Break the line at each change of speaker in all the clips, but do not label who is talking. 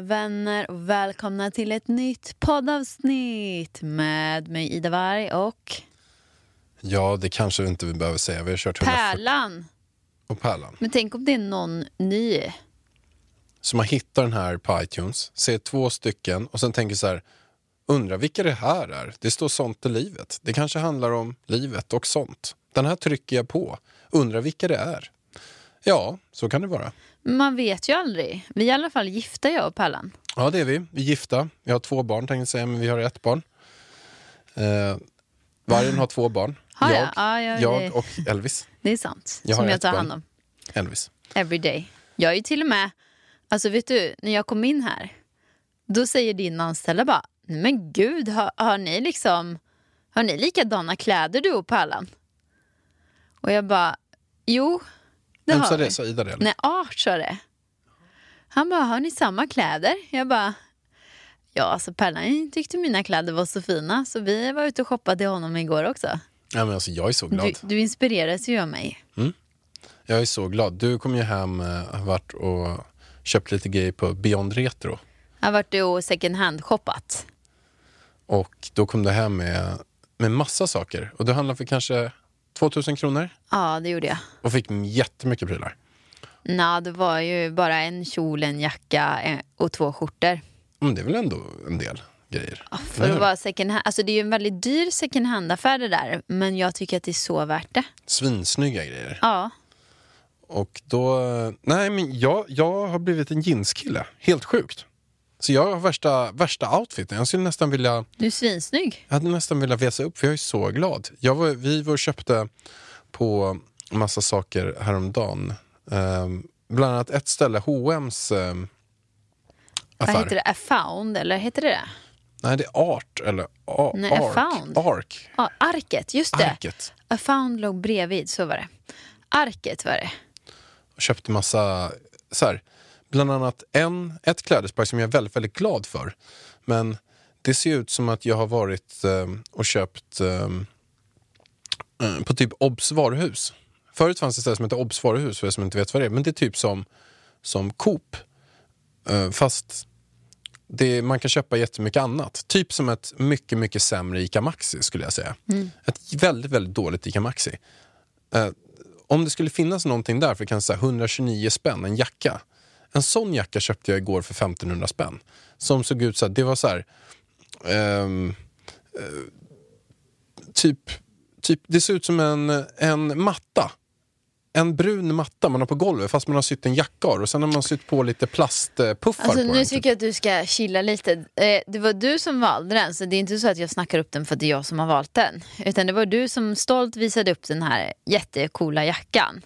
Vänner och välkomna till ett nytt poddavsnitt med mig Ida Warg och
Ja, det kanske vi inte behöver säga. Vi har kört 140
Pärlan.
och Pärlan.
Men tänk om det är någon ny.
Som har hittat den här på iTunes, ser två stycken och sen tänker så här, undrar vilka det här är? Det står sånt i livet. Det kanske handlar om livet och sånt. Den här trycker jag på. Undrar vilka det är? Ja, så kan det vara.
Man vet ju aldrig. Vi är i alla fall gifta jag och Pärlan.
Ja, det är vi. Vi är gifta. Vi har två barn, tänkte jag säga, men vi har ett barn. Eh, vargen har två barn.
Har jag?
jag,
Ja, ja,
jag
det-
och Elvis.
Det är sant.
Jag
som jag tar hand om.
Elvis.
Every day. Jag är ju till och med, alltså vet du, när jag kom in här, då säger din anställda bara, "Nej, men gud, har, har ni liksom, har ni likadana kläder du och Pärlan? Och jag bara, jo, det
Vem sa det? Sa Ida det? eller?
Nej, Art sa det. Han bara, har ni samma kläder? Jag bara, ja alltså Pärlan tyckte mina kläder var så fina så vi var ute och shoppade till honom igår också.
Ja, men alltså, jag är så glad.
Du, du inspireras ju av mig.
Jag är så glad. Du kom ju hem, eh, har varit och köpt lite grejer på Beyond Retro.
Jag har varit och second hand shoppat.
Och då kom du hem med, med massa saker. Och du handlade för kanske 2000 kronor
Ja, det gjorde jag.
och fick jättemycket prylar.
Nå, det var ju bara en kjol, en jacka eh, och två skjortor.
Men det är väl ändå en del grejer?
För
Eller
att vara second hand, alltså det är ju en väldigt dyr second hand-affär det där. Men jag tycker att det är så värt det.
Svinsnygga grejer.
Ja,
Och då, nej men jag, jag har blivit en jeanskille. Helt sjukt. Så jag har värsta, värsta outfiten. Jag skulle nästan vilja
du är svinsnygg.
Jag hade nästan velat visa upp för jag är så glad. Jag var, vi var och köpte på massa saker häromdagen. Um, bland annat ett ställe, H&M's um, affär.
Vad heter det? A found, eller heter det det?
Nej, det är Art eller A-
Nej, A
Ark.
found.
Ark.
Ja, arket, just det.
Arket.
A found låg bredvid, så var det. Arket var det.
Och köpte massa, så här, bland annat en, ett klädesplagg som jag är väldigt, väldigt glad för. Men det ser ut som att jag har varit um, och köpt um, eh, på typ Obs varuhus. Förut fanns det ett ställe som hette Obs varuhus för er som inte vet vad det är. Men det är typ som, som Coop. Eh, fast det, man kan köpa jättemycket annat. Typ som ett mycket, mycket sämre ICA Maxi skulle jag säga. Ett väldigt, väldigt dåligt ICA Maxi. Eh, om det skulle finnas någonting där för kanske så här 129 spänn, en jacka. En sån jacka köpte jag igår för 1500 spänn. Som såg ut så här, det var så här... ehm, eh, typ, typ, det ser ut som en, en matta. En brun matta man har på golvet fast man har sytt en jacka och sen har man sytt på lite plastpuffar
Alltså,
på
nu
den.
tycker
Typ.
jag att du ska chilla lite. Eh, det var du som valde den, så det är inte så att jag snackar upp den för att det är jag som har valt den. Utan det var du som stolt visade upp den här jättecoola jackan.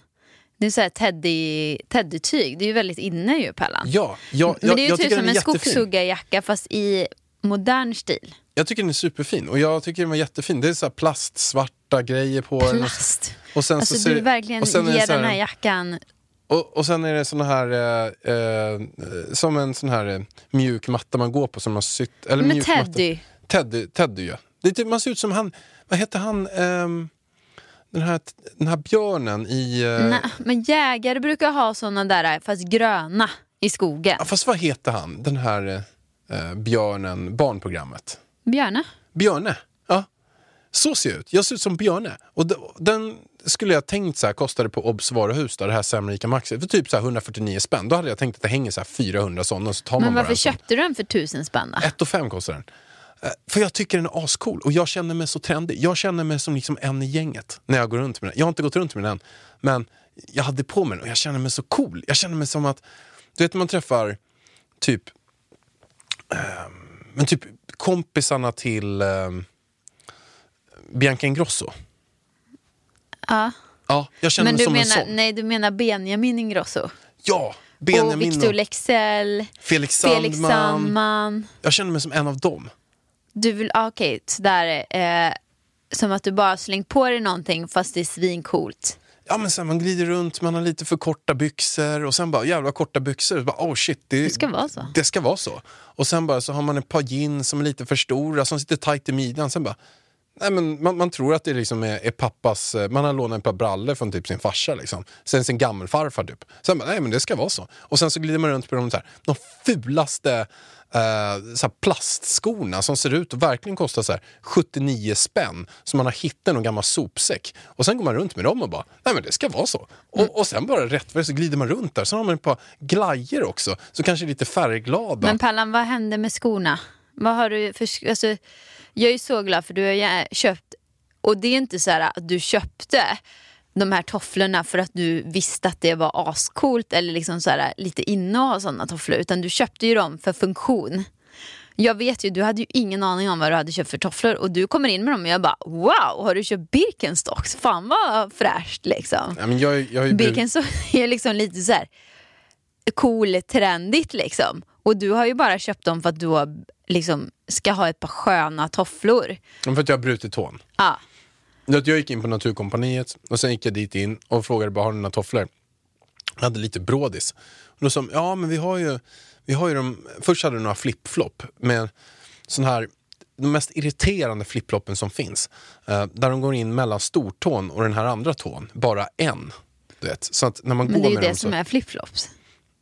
Det är så här teddy, teddytyg, det är ju väldigt inne ju Pärlan.
Ja, ja,
Men det är ju
jag
typ som en skogshuggarjacka fast i modern stil.
Jag tycker den är superfin och jag tycker den var jättefin. Det är så här plastsvarta grejer på den.
Plast.
Och sen
Alltså
så
du
det-
verkligen
och sen det
ger den här jackan
Och, och sen är det såna här, eh, eh, som en sån här eh, mjuk matta man går på som har sytt... Eller
med
mjuk matta.
teddy.
Teddy, Teddy ja. Det är typ, man ser ut som han, vad heter han, ehm, den, här, den här björnen i... eh,
Nej, men jägare brukar ha såna där fast gröna i skogen.
ja, fast vad heter han, den här eh, björnen, barnprogrammet?
Björne?
Björne, ja. Så ser jag ut. Jag ser ut som Björne. Och den skulle jag tänkt så här, kostade på Obs varuhus, där det här Sämre Ica Maxi, för typ så här 149 spänn. Då hade jag tänkt att det hänger så här 400 sådana så tar man
Men
bara
varför köpte du den för tusen spänn då?
Och fem kostar den. Eh, För jag tycker den är ascool och jag känner mig så trendig. Jag känner mig som liksom en i gänget när jag går runt med den. Jag har inte gått runt med den än, men jag hade på mig den och jag känner mig så cool. Jag känner mig som att, du vet när man träffar typ, ehm, men typ kompisarna till ehm, Bianca Ingrosso.
Ja.
Ja, jag känner
Men
mig
du
som en
menar,
sån.
nej, du menar Benjamin Ingrosso?
Ja,
och
Benjamin
Victor
och
Leksell,
Felix
Felix
Sandman.
Sandman.
Jag känner mig som en av dem.
Du vill, ah, okej, sådär. Eh, som att du bara slängt på dig någonting fast det är svincoolt.
Ja men sen man glider runt, man har lite för korta byxor och sen bara jävla korta byxor. Och bara, oh shit, det,
Det ska vara så.
Det ska vara så. Och sen bara så har man ett par jeans som är lite för stora, som sitter tight i midjan. Sen bara, nej men man, man tror att det liksom är, är pappas, eh, man har lånat ett par brallor från typ sin farsa liksom. Sen sin gammelfarfar typ. Sen bara, nej men det ska vara så. Och sen så glider man runt på de, så här, de fulaste eh, så plastskorna som ser ut att verkligen kosta så här 79 spänn som man har hittat i någon gammal sopsäck. Och sen går man runt med dem och bara, nej men det ska vara så. Och, och sen bara rätt för det så glider man runt där. Sen har man ett par glajer också, så kanske lite färgglada.
Men Pallan, vad hände med skorna? Vad har du för, alltså, jag är så glad för du har ju köpt, och det är inte så här att du köpte de här tofflorna för att du visste att det var ascoolt eller liksom så här, lite inne att ha sådana tofflor utan du köpte ju dem för funktion. Jag vet ju, du hade ju ingen aning om vad du hade köpt för tofflor och du kommer in med dem och jag bara wow, har du köpt Birkenstocks? Fan vad fräscht liksom.
ja, men jag, jag
Birkenstocks är liksom lite så här cool, trendigt liksom. Och du har ju bara köpt dem för att du har, liksom, ska ha ett par sköna tofflor.
för att jag har brutit tån.
Ja.
Jag gick in på Naturkompaniet och sen gick jag dit in och frågade bara har du några tofflor. Jag hade lite brådis. Och då sa de, ja men vi har ju, vi har ju de, först hade de några flip-flop med sån här, de mest irriterande flip-floppen som finns. Eh, där de går in mellan stortån och den här andra tån, bara en. Du vet. Så att när man
Men
går
det är ju det
dem
som
så,
är flipflops.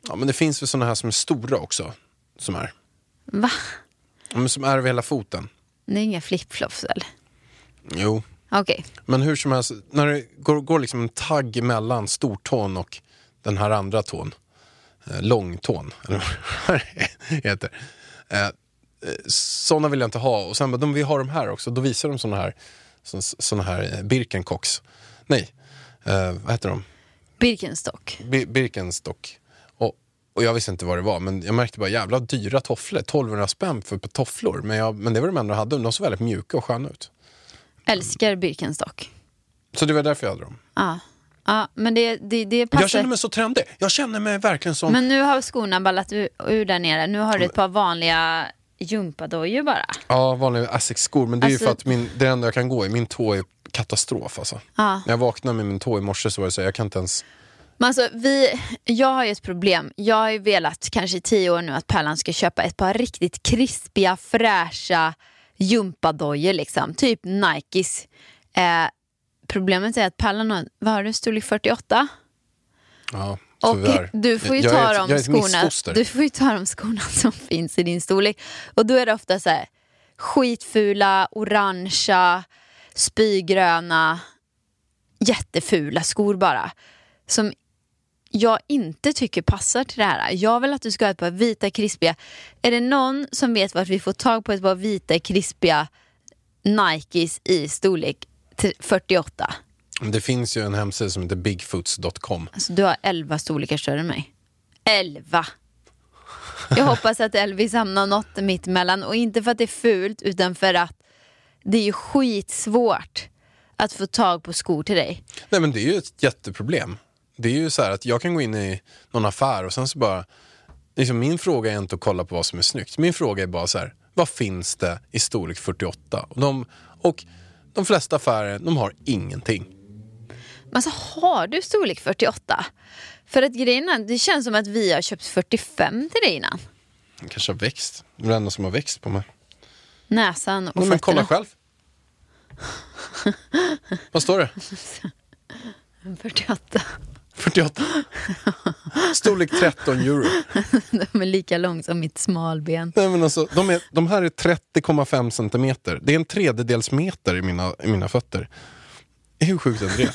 ja, men det finns väl såna här som är stora också. Som är,
Va?
ja, men som är över hela foten.
Det är inga flipflops eller?
Jo,
Okej.
Men hur som helst, när det går, går liksom en tagg mellan stortån och den här andra tån, eh, långtån, eller vad det heter. Eh, sådana vill jag inte ha. Och sen bara, de, vi har de här också. Då visar de såna här, så, såna här eh, Birkenstocks. Nej, eh, vad heter de?
Birkenstock.
Bir, Birkenstock. Och, och jag visste inte vad det var, men jag märkte bara jävla dyra tofflor. 1200 spänn för ett par tofflor. Men, jag, men det var de enda jag hade. De såg väldigt mjuka och sköna ut.
Älskar Birkenstock.
Så det var därför jag hade dem.
Ja. Ja, men det, det, det
Jag
passar.
känner mig så trendig. Jag känner mig verkligen som...
Men nu har skorna ballat ur, ur där nere. Nu har du ett par vanliga gympadojor bara.
Ja, vanliga Asics-skor. Men det är
Alltså-
ju för att min, det enda jag kan gå i, min tå är katastrof alltså.
Ja.
När jag vaknade med min tå i morse så var det så här, jag kan inte ens...
Men alltså, vi, jag har ju ett problem. Jag har ju velat kanske i tio år nu att Pärlan ska köpa ett par riktigt krispiga, fräscha gympadojor liksom. Typ Nikes. Eh, problemet är att har, vad har du, storlek 48?
Ja,
Och
tyvärr.
du får ju ta
ett,
de skorna, du får ju ta de skorna som finns i din storlek. Och då är det ofta så här skitfula, orangea, spygröna, jättefula skor bara. Som jag inte tycker passar till det här. Jag vill att du ska ha ett par vita krispiga. Är det någon som vet vart vi får tag på ett par vita krispiga Nikes i storlek till 48?
Det finns ju en hemsida som heter bigfoots.com.
Alltså du har 11 storlekar större än mig. 11! Jag hoppas att Elvis hamnar något mitt emellan och inte för att det är fult utan för att det är ju skitsvårt att få tag på skor till dig.
Nej men det är ju ett jätteproblem. Det är ju så här att jag kan gå in i någon affär och sen så bara... Liksom min fråga är inte att kolla på vad som är snyggt. Min fråga är bara så här, vad finns det i storlek 48? Och de, och de flesta affärer, de har ingenting.
Men alltså har du storlek 48? För att grejen det känns som att vi har köpt 45 till dig innan.
De kanske har växt. Det är det enda som har växt på mig.
Näsan och
Nej, men kolla
fötterna.
själv. Vad står det?
48.
48. Storlek 13 euro.
De är lika lång som mitt smalben.
Nej, men alltså, de, är, de här är 30,5 centimeter. Det är en tredjedels meter i mina, i mina fötter. Hur sjukt är det?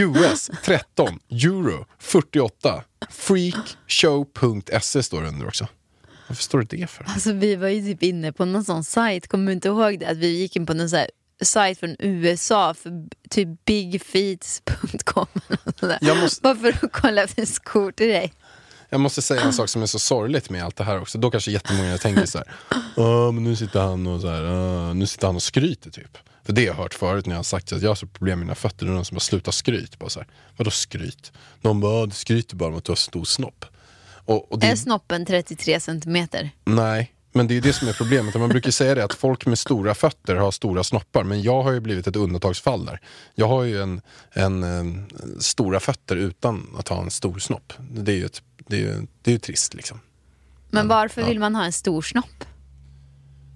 US 13, euro 48. Freakshow.se står det under också. Varför står det det för?
Alltså vi var ju typ inne på någon sån sajt, kommer du inte ihåg det? Att vi gick in på någon sån här sajt från USA för typ bigfeets.com
måste-
Bara för att kolla efter skor till dig.
Jag måste säga en sak som är så sorgligt med allt det här också. Då kanske jättemånga tänker så här. "Ja, men nu sitter han och så här, "Ah", nu sitter han och skryter typ. För det har jag hört förut när jag har sagt att jag har så problem med mina fötter. Det är någon som bara slutar skryt. Bara så här, Vadå skryt? Någon bara, "Ah, du skryter bara om att du har stor snopp. Och, och det,
Är snoppen 33 centimeter?
Nej, men det är ju det som är problemet. Man brukar säga det att folk med stora fötter har stora snoppar. Men jag har ju blivit ett undantagsfall där. Jag har ju en, en, en stora fötter utan att ha en stor snopp. Det är ju, ett, det är ju, det är ju trist liksom.
Men varför vill man ha en stor snopp?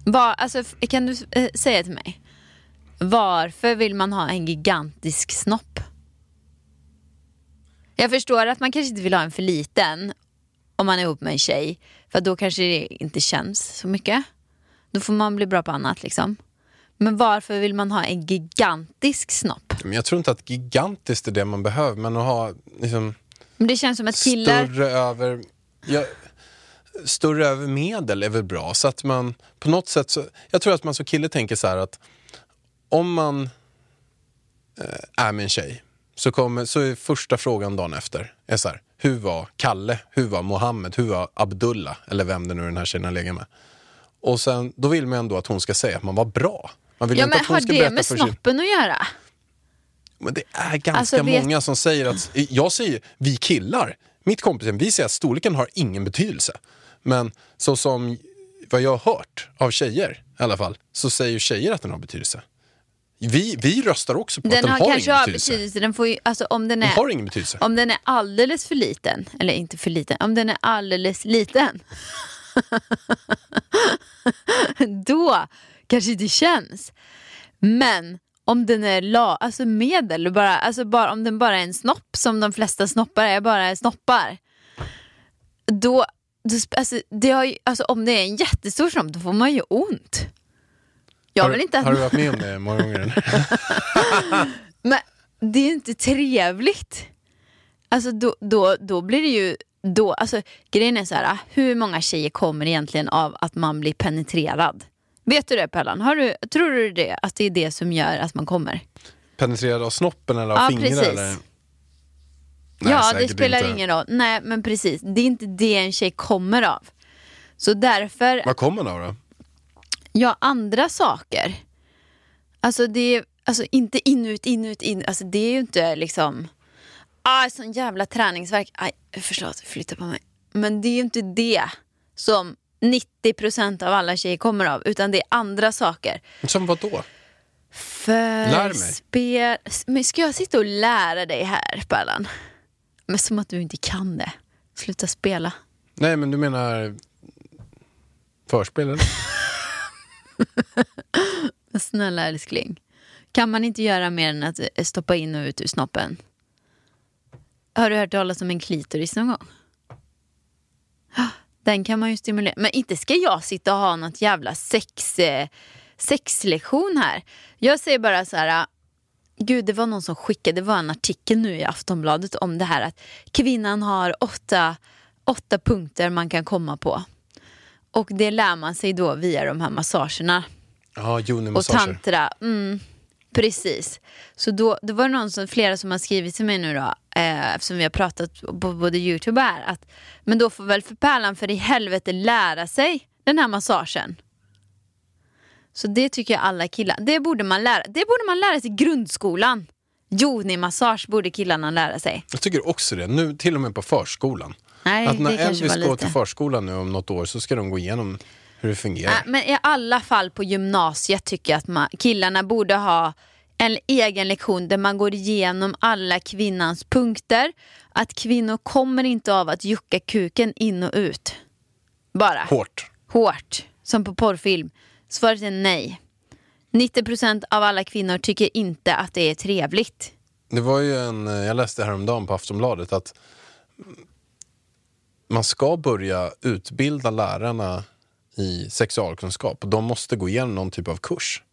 Var, alltså, kan du eh, säga till mig? Varför vill man ha en gigantisk snopp? Jag förstår att man kanske inte vill ha en för liten om man är ihop med en tjej. För då kanske det inte känns så mycket. Då får man bli bra på annat liksom. Men varför vill man ha en gigantisk snopp?
Men jag tror inte att gigantiskt är det man behöver, men att ha liksom,
Men det känns som att killar...
större över... Ja, större över medel är väl bra. Så att man på något sätt... Så, jag tror att man som kille tänker så här att om man eh, är med en tjej så, kommer, så är första frågan dagen efter är så här, hur var Kalle, hur var Mohammed, hur var Abdullah eller vem det nu är den här tjejen har legat med. Och sen, då vill man ändå att hon ska säga att man var bra. Man vill
Ja
inte
men
att hon
har
ska
det
berätta
med
för sin...
snoppen att göra?
Men det är ganska
Alltså, vet-
många som säger att, jag säger vi killar, mitt kompisgäng, vi säger att storleken har ingen betydelse. Men så som vad jag har hört av tjejer i alla fall, så säger ju tjejer att den har betydelse. Vi, vi röstar också på att
Den
den
har
har
kanske
ingen betydelse.
betydelse. Den får ju, alltså, om den
Den
är...
har ingen betydelse.
Om den är alldeles för liten, eller inte för liten, om den är alldeles liten. då kanske det känns. Men om den är la, alltså medel, bara, alltså bara, om den bara är en snopp som de flesta snoppar är, bara är snoppar. Då, då alltså, det har ju, alltså, om det är en jättestor snopp då får man ju ont. Jag
har,
vill inte att
har du varit med om det många gånger?
Men det är inte trevligt. Alltså då, då, då blir det ju... Då, alltså, grejen är så här, hur många tjejer kommer egentligen av att man blir penetrerad? Vet du det Pellan? Har du, tror du det, att det är det som gör att man kommer?
Penetrerad av snoppen eller av
Ja,
fingrar?
precis.
Eller? Nej,
ja, det spelar
inte.
ingen roll. Nej, men precis. Det är inte det en tjej kommer av. Så därför,
Vad kommer den av då?
Ja, andra saker. Alltså det är alltså inte in, ut, in. Alltså det är ju inte liksom, ah, sån jävla träningsverk. Aj, förlåt, flytta på mig. Men det är ju inte det som 90% av alla tjejer kommer av, utan det är andra saker.
Som vad då?
För
Lär mig.
Spel... Men ska jag sitta och lära dig här, Pärlan? Men som att du inte kan det. Sluta spela.
Nej, men du menar förspel eller?
Snälla älskling. Kan man inte göra mer än att eh, stoppa in och ut ur snoppen? Har du hört talas om en klitoris någon gång? Den kan man ju stimulera. Men inte ska jag sitta och ha något jävla sex, eh, sexlektion här. Jag säger bara så här. Eh, gud, det var någon som skickade, det var en artikel nu i Aftonbladet om det här att kvinnan har åtta, åtta punkter man kan komma på. Och det lär man sig då via de här massagerna
Ja,
och tantra. Mm, precis. Så då, då var det någon som, flera som har skrivit till mig nu då, eh, eftersom vi har pratat på både Youtube och här, att men då får väl för Pärlan för i helvete lära sig den här massagen. Så det tycker jag alla killar, det borde man lära, det borde man lära sig i grundskolan. Joni-massage borde killarna lära sig.
Jag tycker också det, nu till och med på förskolan.
Nej,
att när Elvis går
lite.
till förskolan nu om något år så ska de gå igenom hur det fungerar.
Nej, men i alla fall på gymnasiet tycker jag att man, killarna borde ha en egen lektion där man går igenom alla kvinnans punkter. Att kvinnor kommer inte av att jucka kuken in och ut. Bara.
Hårt.
Hårt. Som på porrfilm. Svaret är nej. 90% av alla kvinnor tycker inte att det är trevligt.
Det var ju en, eh, jag läste häromdagen på Aftonbladet att man ska börja utbilda lärarna i sexualkunskap och de måste gå igenom någon typ av kurs.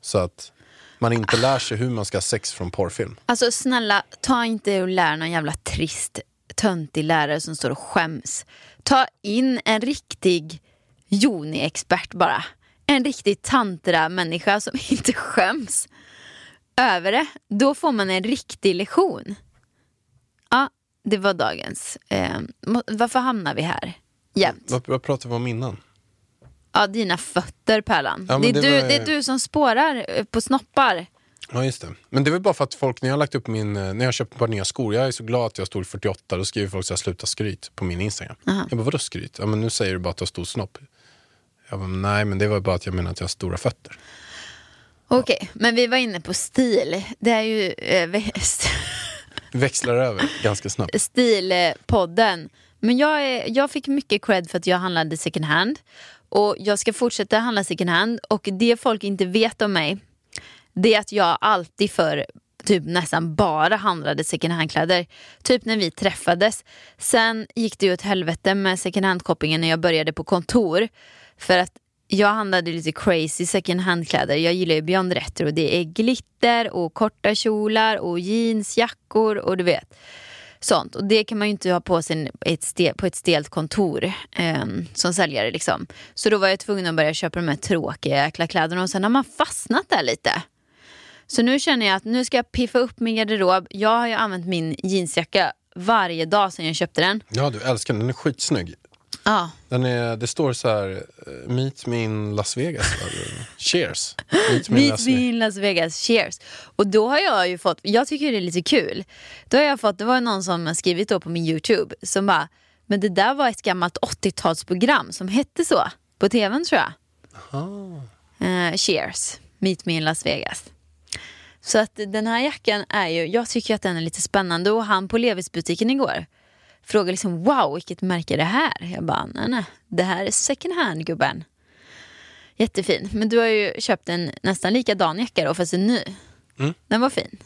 Så att man inte lär sig hur man ska ha sex från porrfilm.
Alltså snälla, ta inte och lär någon jävla trist, töntig lärare som står och skäms. ta in en riktig Joni-expert bara. En riktig tantra-människa som inte skäms över det. Då får man en riktig lektion. Ja, det var dagens. Eh, varför hamnar vi här jämt?
Vad, vad pratade vi om innan?
Ja, dina fötter Pärlan.
Ja,
det, är
det
du,
var-
det är du som spårar eh, på snoppar.
Ja, just det. Men det är väl bara för att folk, när jag har lagt upp min, eh, när jag köpt ett par nya skor, jag är så glad att jag storlek 48, då skriver folk så här, sluta skryt på min Instagram. Jag bara, vadå skryt? Ja men nu säger du bara att du har stor snopp. Jag bara, nej men det var bara att jag menar att jag har stora fötter.
Okej, men vi var inne på stil. Det är ju eh,
växlar över ganska snabbt.
Stilpodden. Men jag, är, jag fick mycket cred för att jag handlade second hand. Och jag ska fortsätta handla second hand. Och det folk inte vet om mig, det är att jag alltid för typ nästan bara handlade second hand-kläder. Typ när vi träffades. Sen gick det ju åt helvete med second hand-shoppingen när jag började på kontor. För att jag handlade lite crazy second hand-kläder. Jag gillar ju Beyond Retro. Det är glitter och korta kjolar och jeansjackor och du vet. Sånt. Och det kan man ju inte ha på sig ett stel, på ett stelt kontor eh, som säljare. Liksom. Så då var jag tvungen att börja köpa de här tråkiga jäkla kläderna och sen har man fastnat där lite. Så nu känner jag att nu ska jag piffa upp min garderob. Jag har ju använt min jeansjacka varje dag sedan jag köpte den.
Ja du älskar den, den är skitsnygg.
Ja,
Den är, det står så här, eh, meet me in Las Vegas. Cheers. Meet me
Meet
Las
me
Vegas.
in Las Vegas, cheers. Och då har jag ju fått, jag tycker det är lite kul. Då har jag fått, det var någon som skrivit då på min YouTube som bara, men det där var ett gammalt 80-talsprogram som hette så. På tvn tror jag. Eh, cheers, Meet me in Las Vegas. Så att den här jackan är ju, jag tycker att den är lite spännande och han på Levis-butiken igår frågade liksom wow vilket märke är det här? Jag bara nej nej, det här är second hand gubben. Jättefin. Men du har ju köpt en nästan likadan jacka då fast en ny.
Mm.
Den var fin.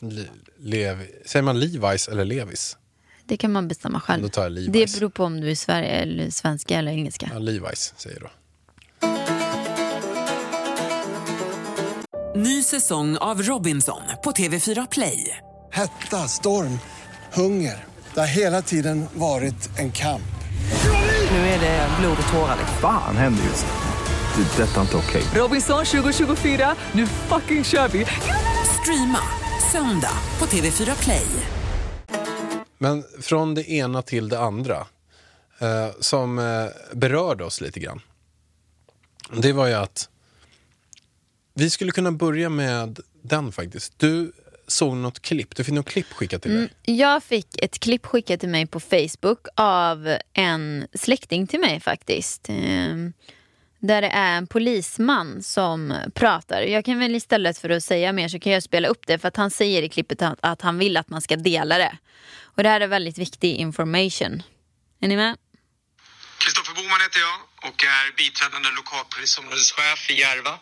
Le, Levi, säger man Levi's eller Levis?
Det kan man bestämma själv.
Då tar jag Levi's.
Det beror på om du är Sverige eller svenska eller engelska.
Ja, Levi's säger då.
Ny säsong av Robinson på TV4 Play.
Hetta, storm, hunger. Det har hela tiden varit en kamp.
Nu är det blod och tårar. liksom.
Fan händer just nu. Det. är Detta är inte okej.
Robinson 2024, nu fucking kör vi! Streama söndag på TV4 Play.
Men från det ena till det andra, eh, som eh, berörde oss lite grann. Det var ju att vi skulle kunna börja med den faktiskt. Du såg något klipp, du fick något klipp skickat till dig.
Jag fick ett klipp skickat till mig på Facebook av en släkting till mig faktiskt. Ehm, Där det är en polisman som pratar. Jag kan väl istället för att säga mer så kan jag spela upp det för att han säger i klippet att, att han vill att man ska dela det. Och det här är väldigt viktig information. Är ni med?
Kristoffer Boman heter jag och är biträdande lokalpolisområdeschef i Järva.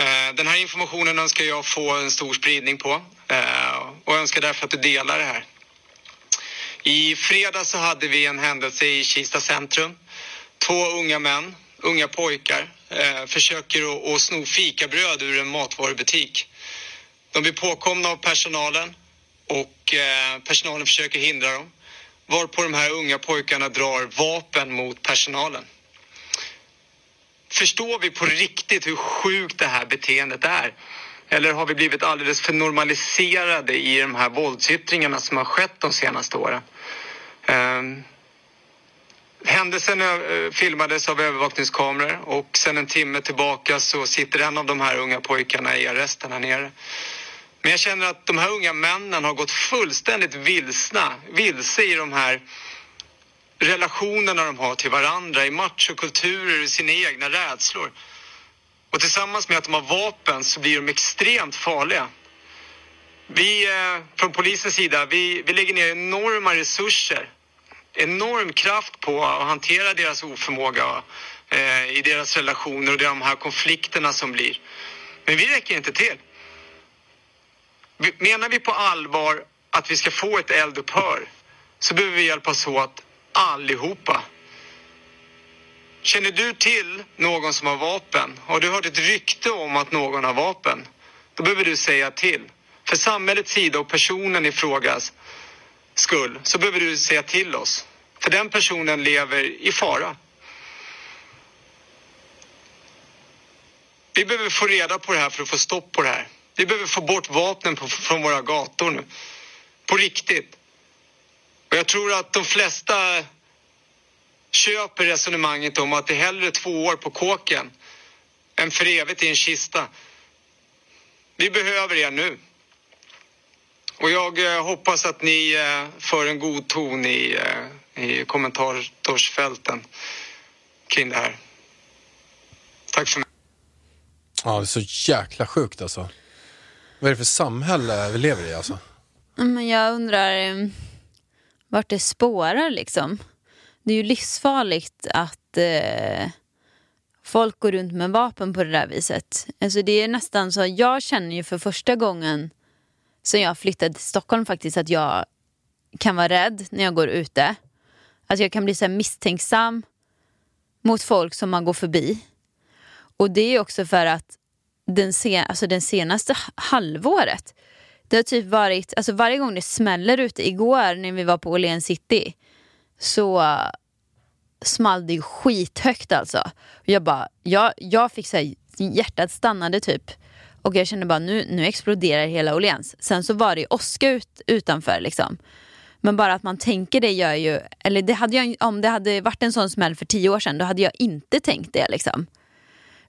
Eh, den här informationen önskar jag få en stor spridning på eh, och önskar därför att du delar det här. I fredag så hade vi en händelse i Kista centrum. Två unga män, unga pojkar, eh, försöker att, sno fikabröd ur en matvarubutik. De blir påkomna av personalen och personalen försöker hindra dem. Varpå de här unga pojkarna drar vapen mot personalen. Förstår vi på riktigt hur sjukt det här beteendet är? Eller har vi blivit alldeles för normaliserade i de här våldsyttringarna som har skett de senaste åren? Ehm, Händelsen eh, filmades av övervakningskameror och sen en timme tillbaka så sitter en av de här unga pojkarna i arresten här nere. Men jag känner att de här unga männen har gått fullständigt vilsna, vilse i de här relationerna de har till varandra, i machokulturer, i sina egna rädslor. Och tillsammans med att de har vapen så blir de extremt farliga. Vi eh, från polisens sida, vi, vi lägger ner enorma resurser, enorm kraft på att hantera deras oförmåga eh, i deras relationer och de här konflikterna som blir. Men vi räcker inte till. Menar vi på allvar att vi ska få ett eldupphör så behöver vi hjälpas åt allihopa. Känner du till någon som har vapen? Har du hört ett rykte om att någon har vapen? Då behöver du säga till. För samhällets sida och personen i frågas skull så behöver du säga till oss. För den personen lever i fara. Vi behöver få reda på det här för att få stopp på det här. Vi behöver få bort vapnen på, från våra gator nu. På riktigt. Och jag tror att de flesta köper resonemanget om att det är hellre två år på kåken än för evigt i en kista. Vi behöver er nu. Och jag eh, hoppas att ni eh, för en god ton i, eh, i kommentarsfälten kring det här. Tack för mig.
Ja, det är så jäkla sjukt alltså. Vad är det för samhälle vi lever i alltså?
Men jag undrar vart det spårar liksom. Det är ju livsfarligt att eh, folk går runt med vapen på det där viset. Alltså det är nästan så, jag känner ju för första gången sen jag flyttade till Stockholm faktiskt att jag kan vara rädd när jag går ute. Att jag kan bli så här misstänksam mot folk som man går förbi. Och det är också för att den, sen, alltså den senaste halvåret det har typ varit, alltså varje gång det smäller ute, igår när vi var på Åhléns city så uh, small det ju skithögt alltså. Jag bara, jag, jag fick såhär, hjärtat stannade typ. Och jag kände bara nu, nu exploderar hela Åhléns. Sen så var det ju åska ut, utanför liksom. Men bara att man tänker det gör ju, eller det hade jag, om det hade varit en sån smäll för tio år sedan då hade jag inte tänkt det liksom.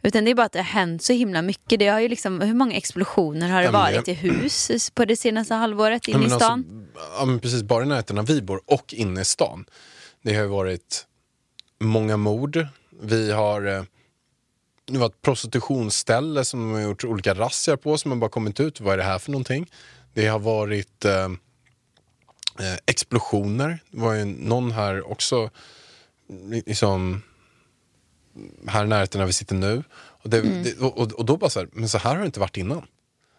Utan det är bara att det har hänt så himla mycket. Det har ju liksom, hur många explosioner har det
Ja, men
varit i hus på det senaste halvåret inne i
men
stan?
Alltså, ja, men precis, bara i närheten av vi bor och inne i stan. Det har ju varit många mord. Vi har eh, det var ett prostitutionsställe som de har gjort olika razzior på som har bara kommit ut. Vad är det här för någonting? Det har varit eh, eh, explosioner. Det var ju någon här också, liksom här i närheten där vi sitter nu. Och, det, det, och, och- då bara så här, men så här har det inte varit innan.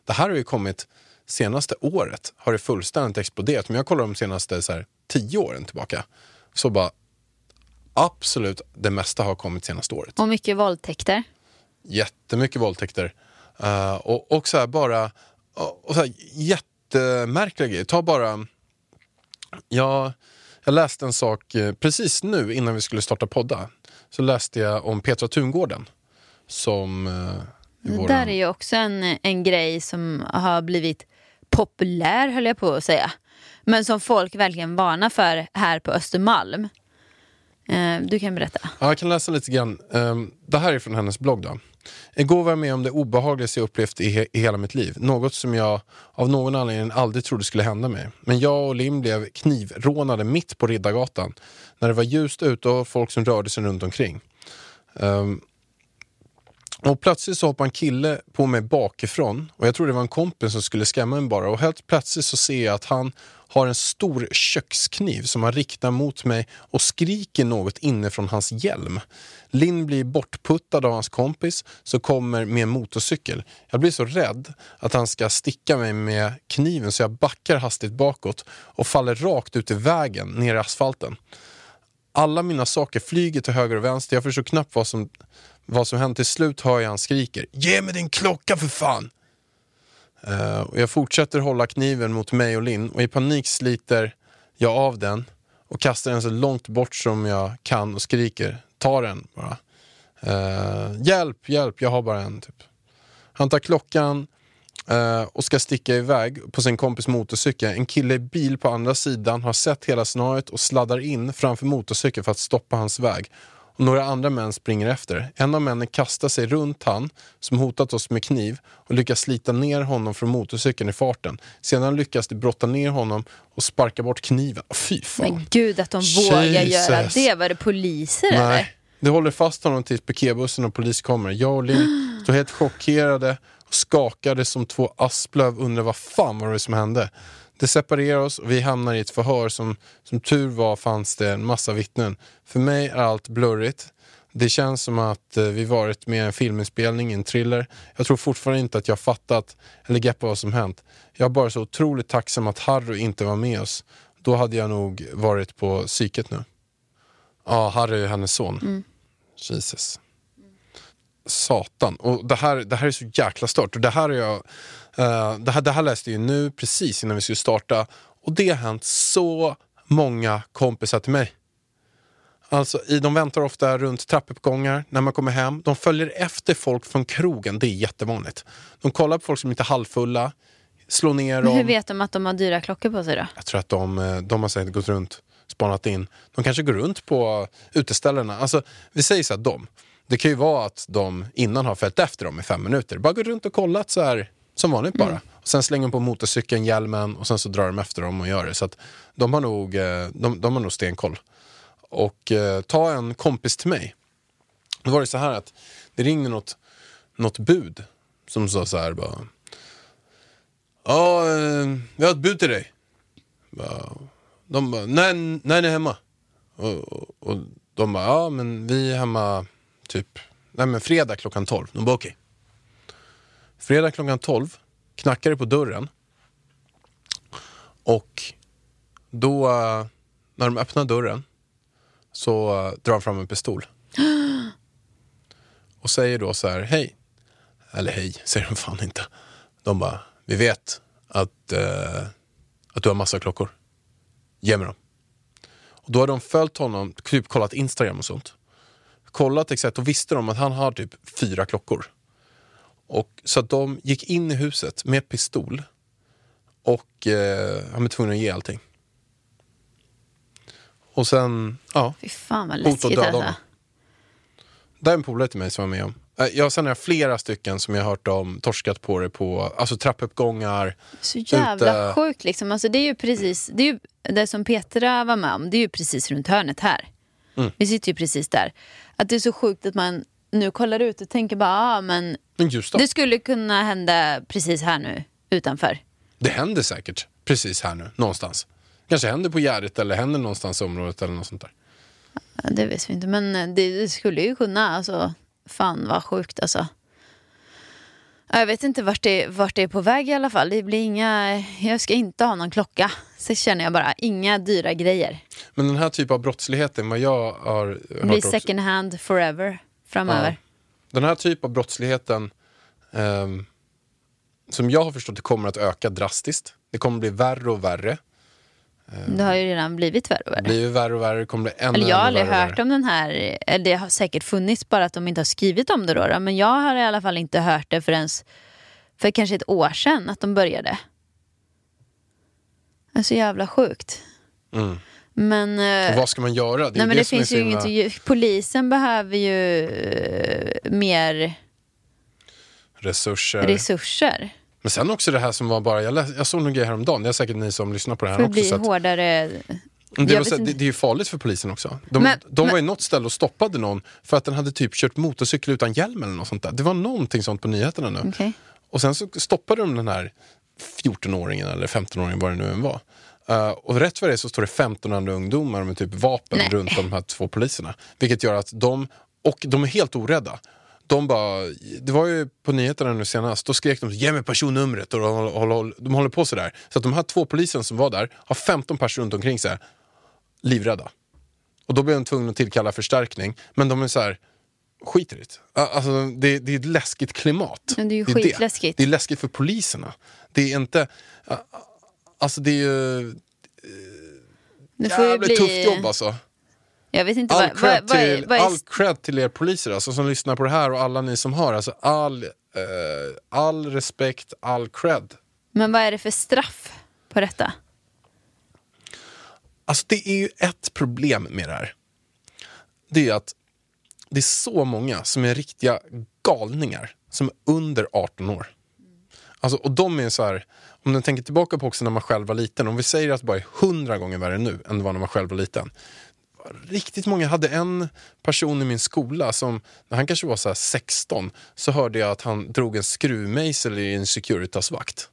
Det här har ju kommit senaste året har det fullständigt exploderat. Men jag kollar de senaste så här, tio åren tillbaka. Så bara absolut det mesta har kommit senaste året.
Och mycket våldtäkter.
Jättemycket våldtäkter. Eh, och, och så här bara och, och så här, jättemärkliga grejer. Ta bara jag, jag läste en sak eh, precis nu innan vi skulle starta podda. Så läste jag om Petra Tungården. Som eh,
Det
våran-
där är ju också en, en grej som har blivit populär höll jag på att säga. Men som folk verkligen varnar för här på Östermalm. Eh, du kan berätta.
Ja, jag kan läsa lite grann. Ehm, det här är från hennes blogg. Då. Igår var jag med om det obehagligaste jag upplevt i, he- i hela mitt liv. Något som jag av någon anledning aldrig trodde skulle hända mig. Men jag och Lim blev knivrånade mitt på Riddargatan. När det var ljust ute och folk som rörde sig runt omkring. Um, och plötsligt så hoppade en kille på mig bakifrån och jag tror det var en kompis som skulle skrämma mig bara och helt plötsligt så ser jag att han har en stor kökskniv som han riktar mot mig och skriker något inifrån hans hjälm. Linn blir bortputtad av hans kompis som kommer med en motorcykel. Jag blir så rädd att han ska sticka mig med kniven så jag backar hastigt bakåt och faller rakt ut i vägen ner i asfalten. Alla mina saker flyger till höger och vänster. Jag förstår knappt vad som, vad som hänt. Till slut hör jag han skriker Ge mig din klocka för fan! uh, och jag fortsätter hålla kniven mot mig och Linn och i panik sliter jag av den och kastar den så långt bort som jag kan och skriker Ta den bara. uh, hjälp, hjälp, jag har bara en. Typ. Han tar klockan eh, och ska sticka iväg på sin kompis motorcykel. En kille i bil på andra sidan har sett hela snöret och sladdar in framför motorcykeln för att stoppa hans väg. Och några andra män springer efter. En av männen kastar sig runt han som hotat oss med kniv och lyckas slita ner honom från motorcykeln i farten. Sedan lyckas de brotta ner honom och sparka bort kniven. Fy fan.
Men gud att de vågar göra
Jesus.
det. Var det poliser eller?
Nej, det håller fast honom tills piketbussen och polis kommer. Jag och Linn står helt chockerade skakade som två asplöv undrar vad fan var det som hände. Det separerar oss och vi hamnar i ett förhör som, som tur var fanns det en massa vittnen. För mig är allt blurrigt. Det känns som att eh, vi varit med i en filminspelning, en thriller. Jag tror fortfarande inte att jag fattat eller greppat vad som hänt. Jag är bara så otroligt tacksam att Harry inte var med oss. Då hade jag nog varit på psyket nu. Ja, Harry är hennes son. Jesus. Satan. Och det här, det här är så jäkla stört. Och det här, är jag, eh, det, här, det här läste jag nu precis innan vi skulle starta. Och det har hänt så många kompisar till mig. Alltså, i, de väntar ofta runt trappuppgångar när man kommer hem. De följer efter folk från krogen, det är jättevanligt. De kollar på folk som inte är halvfulla, slår ner
Men hur
dem.
vet de att de har dyra klockor på sig då?
Jag tror att de, eh, de har säkert gått runt, spanat in. De kanske går runt på uteställena. Alltså, vi säger så här, de. Det kan ju vara att de innan har följt efter dem i fem minuter. Bara går runt och kollat så här, som vanligt bara. Och sen slänger de på motorcykeln, hjälmen och sen så drar de efter dem och gör det. Så att de har nog, eh, de, de har nog stenkoll. Och eh, ta en kompis till mig. Då var det så här att det ringde något, något bud som sa så här bara. Ja, eh, vi har ett bud till dig. De bara, när, när är ni hemma? Och, och, och de bara, ja men vi är hemma typ, nej men fredag klockan 12. De bara okej. Fredag klockan 12 knackar det på dörren. Och då, när de öppnar dörren så drar de fram en pistol. Och säger då så här, hej. Eller hej, säger de fan inte. De bara, vi vet att, eh, att du har massa klockor. Ge mig dem. Och då har de följt honom, typ kollat Instagram och sånt. Kollat exakt och visste de att han har typ fyra klockor. Och, så att de gick in i huset med pistol och eh, han var tvungen att ge allting. Och sen, ja,
Fy fan vad
hot och
läskigt
döda honom. Det är en polare till mig som var med om. Eh, Jag, sen har jag flera stycken som jag har hört om torskat på det på alltså trappuppgångar.
Så jävla
Ute.
sjukt liksom. Alltså, det är ju precis, det, är ju, det som Petra var med om, det är ju precis runt hörnet här.
Mm.
Vi sitter ju precis där. Att det är så sjukt att man nu kollar ut och tänker bara, ah, men
Men
det
det...
skulle kunna hända precis här nu utanför.
händer säkert precis här nu, någonstans. Kanske händer på Gärdet eller händer någonstans i området eller något sånt där.
Ja, det vet vi inte, men eh, det, det skulle ju kunna. Alltså, fan vad sjukt alltså. Ja, Jag vet inte vart det, vart det är på väg i alla fall. Det blir inga, jag ska inte ha någon klocka. Så känner jag bara, inga dyra grejer.
Men den här typen av brottsligheten, vad jag har hört
blir second hand forever framöver.
Den här typen av brottsligheten ehm, som jag har förstått det kommer att öka drastiskt. Det kommer bli värre och värre.
Det har ju redan blivit värre och värre.
Det blir värre och värre, kommer bli ännu,
Eller jag har aldrig hört om den här, det har säkert funnits bara att de inte har skrivit om det då, då. Men jag har i alla fall inte hört det förrän för kanske ett år sedan att de började. Det är så jävla sjukt.
Mm.
Men, eh,
Och vad ska man göra? Det,
nej, men det,
är
finns ju inget, polisen behöver ju eh, mer
resurser.
resurser.
Men sen också det här som var bara, jag, läs, jag såg någon grej häromdagen, det är säkert ni som lyssnar på det här
För
också.
bli
att,
hårdare.
Det, var så, det, det är ju farligt för polisen också. De,
Men-
de var
men-
i något ställe och stoppade någon för att den hade typ kört motorcykel utan hjälm eller något sånt där. Det var någonting sånt på nyheterna nu.
Okej.
Och sen så stoppade de den här 14-åringen eller 15-åringen, vad det nu än var. Uh, och rätt för det så står det 15 andra ungdomar med typ vapen
Nej.
runt de här två poliserna. Vilket gör att de, och de är helt orädda. De bara, det var ju på nyheterna nu senast, då skrek de ge mig personnumret och de håller, de håller på sådär. Så att de här två polisen som var där har 15 personer runt omkring sig livrädda. Och då blev de tvungna att tillkalla förstärkning. Men de är så här, skiter i det. Alltså, det, det är ett läskigt klimat.
Men det är ju
det.
skitläskigt.
Det är läskigt för poliserna. Det är inte... Alltså det är ju
Det får
jävligt
bli...
tufft jobb alltså.
Jag vet inte
All
vad,
cred,
vad, är,
till,
vad är
all cred till er poliser alltså, som lyssnar på det här och alla ni som har. Alltså, all, eh, all respekt, all cred.
Men vad är det för straff på detta?
Alltså det är ju ett problem med det här. Det är att det är så många som är riktiga galningar som är under 18 år. Alltså, och de är så här, om ni tänker tillbaka på också när man själv var liten, om vi säger att det bara är hundra gånger värre nu än det var när man själv var liten. Riktigt många, jag hade en person i min skola som, när han kanske var så här 16, så hörde jag att han drog en skruvmejsel i en Securitas-vakt.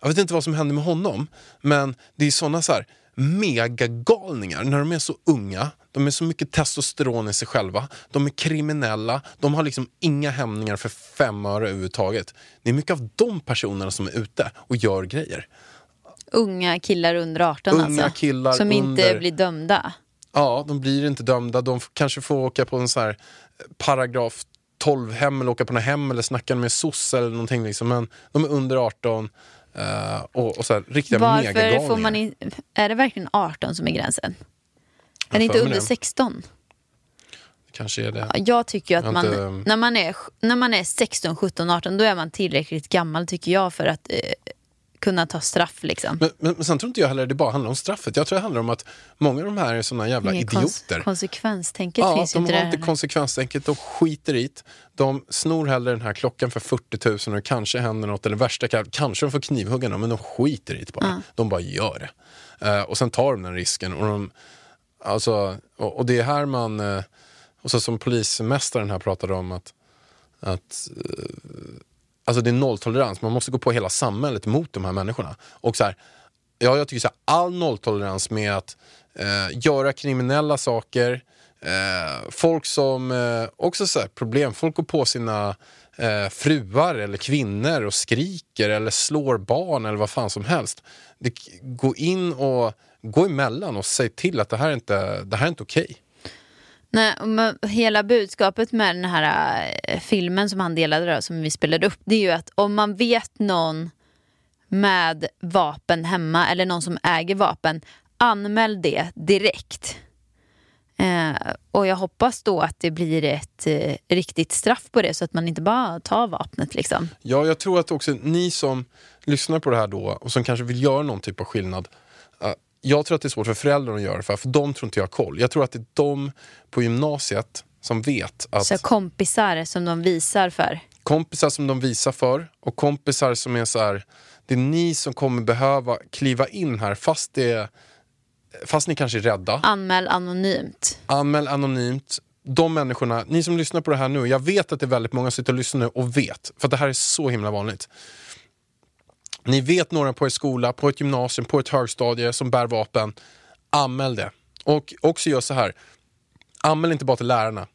Jag vet inte vad som hände med honom, men det är såna så här megagalningar när de är så unga. De är så mycket testosteron i sig själva. De är kriminella. De har liksom inga hämningar för fem öre överhuvudtaget. Det är mycket av de personerna som är ute och gör grejer.
Unga killar under 18
Unga
alltså?
killar
som inte
under-
blir dömda?
Ja, de blir inte dömda. De kanske får åka på en så här eh, paragraf 12 hem eller åka på något hem eller snacka med SOS eller någonting. Liksom. Men de är under 18 eh, och, och så här, riktiga
Varför får man in... Är det verkligen 18 som är gränsen? Är det inte under
det.
16?
Kanske är det.
Ja, Jag tycker ju att
Jag
man,
inte-
när, man är, när man är 16, 17, 18 då är man tillräckligt gammal tycker jag för att eh, kunna ta straff. Liksom.
Men, men, men sen tror inte jag heller det bara handlar om straffet. Jag tror det handlar om att många av de här är såna jävla
kons-
idioter.
konsekvenstänket
Ja,
finns
de
inte
har
där.
inte konsekvenstänket, de skiter i. De snor hellre den här klockan för 40 000 och det kanske händer något, eller värsta ka- kanske de får knivhugga någon, men de skiter i bara. De bara gör det. Eh, och sen tar de den risken. Och, de, alltså, och, och det är här man, eh, och så som polismästaren här pratade om att, att eh, alltså det är nolltolerans, man måste gå på hela samhället mot de här människorna. Och så här, ja, jag tycker så här, all nolltolerans med att eh, göra kriminella saker, eh, folk som, eh, också så här, problem, folk går på sina eh, fruar eller kvinnor och skriker eller slår barn eller vad fan som helst. Det, gå in och gå emellan och säg till att det här är inte, det här är inte okej.
Nej, men hela budskapet med den här äh, filmen som han delade då, som vi spelade upp, det är ju att om man vet någon med vapen hemma eller någon som äger vapen, anmäl det direkt. Eh, och jag hoppas då att det blir ett eh, riktigt straff på det så att man inte bara tar vapnet liksom.
Ja, jag tror att också ni som lyssnar på det här då och som kanske vill göra någon typ av skillnad jag tror att det är svårt för föräldrarna att göra det, för, för de tror inte jag har koll. Jag tror att det är de på gymnasiet som vet att
Så kompisar som de visar för.
kompisar som de visar för och kompisar som är så här, det är ni som kommer behöva kliva in här fast, det, fast ni kanske är rädda.
Anmäl anonymt.
Anmäl anonymt. De människorna, ni som lyssnar på det här nu, jag vet att det är väldigt många som sitter och lyssnar nu och vet, för det här är så himla vanligt. Ni vet några på er skola, på ett gymnasium, på ett högstadie som bär vapen. Anmäl det. Och också gör så här, anmäl inte bara till lärarna.